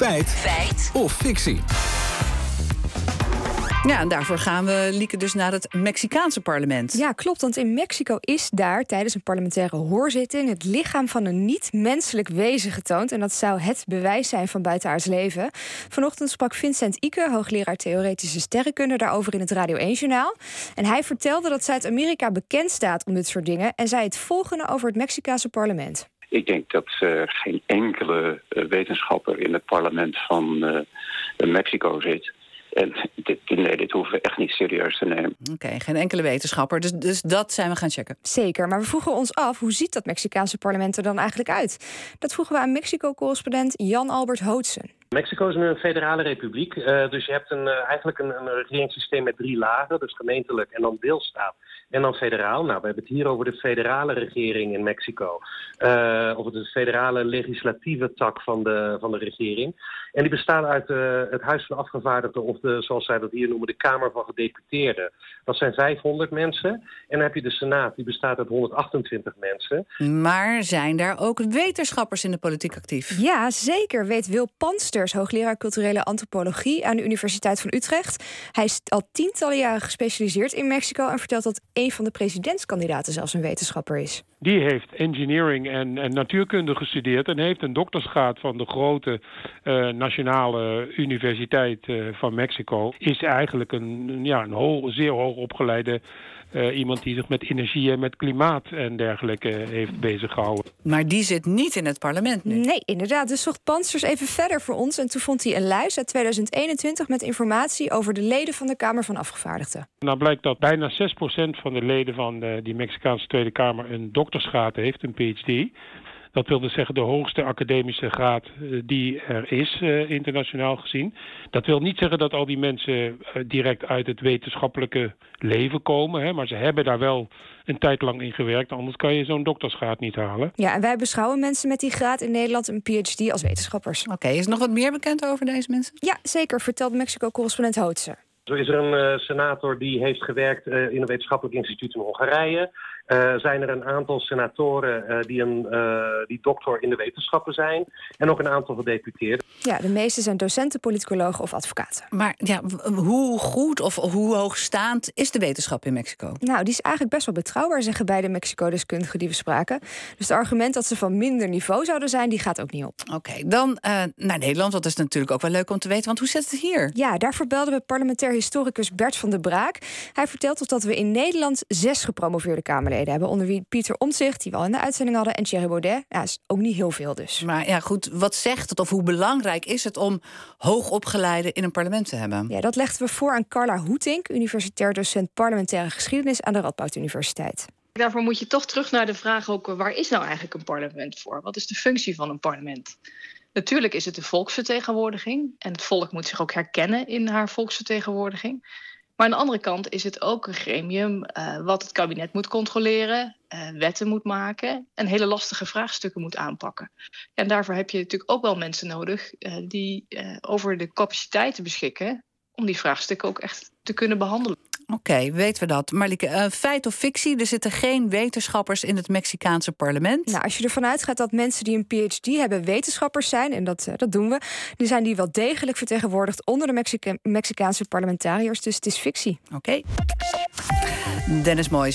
Feit. Feit. Of fictie. Ja, en daarvoor gaan we, Lieke, dus naar het Mexicaanse parlement. Ja, klopt. Want in Mexico is daar tijdens een parlementaire hoorzitting het lichaam van een niet-menselijk wezen getoond. En dat zou het bewijs zijn van buitenaards leven. Vanochtend sprak Vincent Ike, hoogleraar theoretische sterrenkunde, daarover in het Radio 1-journaal. En hij vertelde dat Zuid-Amerika bekend staat om dit soort dingen. En zei het volgende over het Mexicaanse parlement. Ik denk dat uh, geen enkele uh, wetenschapper in het parlement van uh, Mexico zit. En dit, nee, dit hoeven we echt niet serieus te nemen. Oké, okay, geen enkele wetenschapper. Dus, dus dat zijn we gaan checken. Zeker, maar we vroegen ons af, hoe ziet dat Mexicaanse parlement er dan eigenlijk uit? Dat vroegen we aan Mexico-correspondent Jan-Albert Hootsen. Mexico is een federale republiek, uh, dus je hebt een, uh, eigenlijk een, een regeringssysteem met drie lagen. Dus gemeentelijk en dan deelstaat en dan federaal. Nou, we hebben het hier over de federale regering in Mexico. Uh, of de federale legislatieve tak van de, van de regering. En die bestaat uit het Huis van Afgevaardigden of de, zoals zij dat hier noemen, de Kamer van Gedeputeerden. Dat zijn 500 mensen. En dan heb je de Senaat, die bestaat uit 128 mensen. Maar zijn daar ook wetenschappers in de politiek actief? Ja, zeker, weet Wil Pansters, hoogleraar culturele antropologie aan de Universiteit van Utrecht. Hij is al tientallen jaren gespecialiseerd in Mexico en vertelt dat een van de presidentskandidaten zelfs een wetenschapper is. Die heeft engineering en, en natuurkunde gestudeerd en heeft een doktersgraad van de grote uh, nationale universiteit uh, van Mexico. Is eigenlijk een, ja, een hoog, zeer hoog opgeleide uh, iemand die zich met energie en met klimaat en dergelijke heeft bezig gehouden. Maar die zit niet in het parlement nu. Nee, inderdaad. Dus zocht Pansters even verder voor ons. En toen vond hij een lijst uit 2021 met informatie over de leden van de Kamer van Afgevaardigden. Nou blijkt dat bijna 6% van de leden van de, die Mexicaanse Tweede Kamer een doktersgraad heeft, een PhD. Dat wil dus zeggen de hoogste academische graad die er is, uh, internationaal gezien. Dat wil niet zeggen dat al die mensen uh, direct uit het wetenschappelijke leven komen. Hè, maar ze hebben daar wel een tijd lang in gewerkt. Anders kan je zo'n doktersgraad niet halen. Ja, en wij beschouwen mensen met die graad in Nederland een PhD als wetenschappers. Oké, okay, is er nog wat meer bekend over deze mensen? Ja, zeker, vertelt Mexico-correspondent Hootse. Zo is er een uh, senator die heeft gewerkt uh, in een wetenschappelijk instituut in Hongarije. Uh, zijn er een aantal senatoren die, een, die doctor in de wetenschappen zijn. En ook een aantal gedeputeerden. Ja, de meeste zijn docenten, politicologen of advocaten. Maar ja, hoe goed of hoe hoogstaand is de wetenschap in Mexico? Nou, die is eigenlijk best wel betrouwbaar, zeggen beide Mexico-deskundigen die we spraken. Dus het argument dat ze van minder niveau zouden zijn, die gaat ook niet op. Oké, okay, dan naar Nederland. Dat is natuurlijk ook wel leuk om te weten. Want hoe zit het hier? Ja, daarvoor belden we parlementair historicus Bert van der Braak. Hij vertelt ons dat we in Nederland zes gepromoveerde Kamerleden hebben. Onder wie Pieter Omtzigt, die we al in de uitzending hadden, en Thierry Baudet. Ja, is ook niet heel veel dus. Maar ja, goed, wat zegt het of hoe belangrijk is het om hoogopgeleiden in een parlement te hebben? Ja, dat legden we voor aan Carla Hoetink, universitair docent parlementaire geschiedenis aan de Radboud Universiteit. Daarvoor moet je toch terug naar de vraag ook, waar is nou eigenlijk een parlement voor? Wat is de functie van een parlement? Natuurlijk is het de volksvertegenwoordiging en het volk moet zich ook herkennen in haar volksvertegenwoordiging. Maar aan de andere kant is het ook een gremium uh, wat het kabinet moet controleren, uh, wetten moet maken en hele lastige vraagstukken moet aanpakken. En daarvoor heb je natuurlijk ook wel mensen nodig uh, die over de capaciteiten beschikken om die vraagstukken ook echt te kunnen behandelen. Oké, okay, weten we dat. Marlieke, uh, feit of fictie? Er zitten geen wetenschappers in het Mexicaanse parlement. Nou, als je ervan uitgaat dat mensen die een PhD hebben wetenschappers zijn, en dat, uh, dat doen we, die zijn die wel degelijk vertegenwoordigd onder de Mexica Mexicaanse parlementariërs. Dus het is fictie. Oké. Okay. Dennis Mooijs,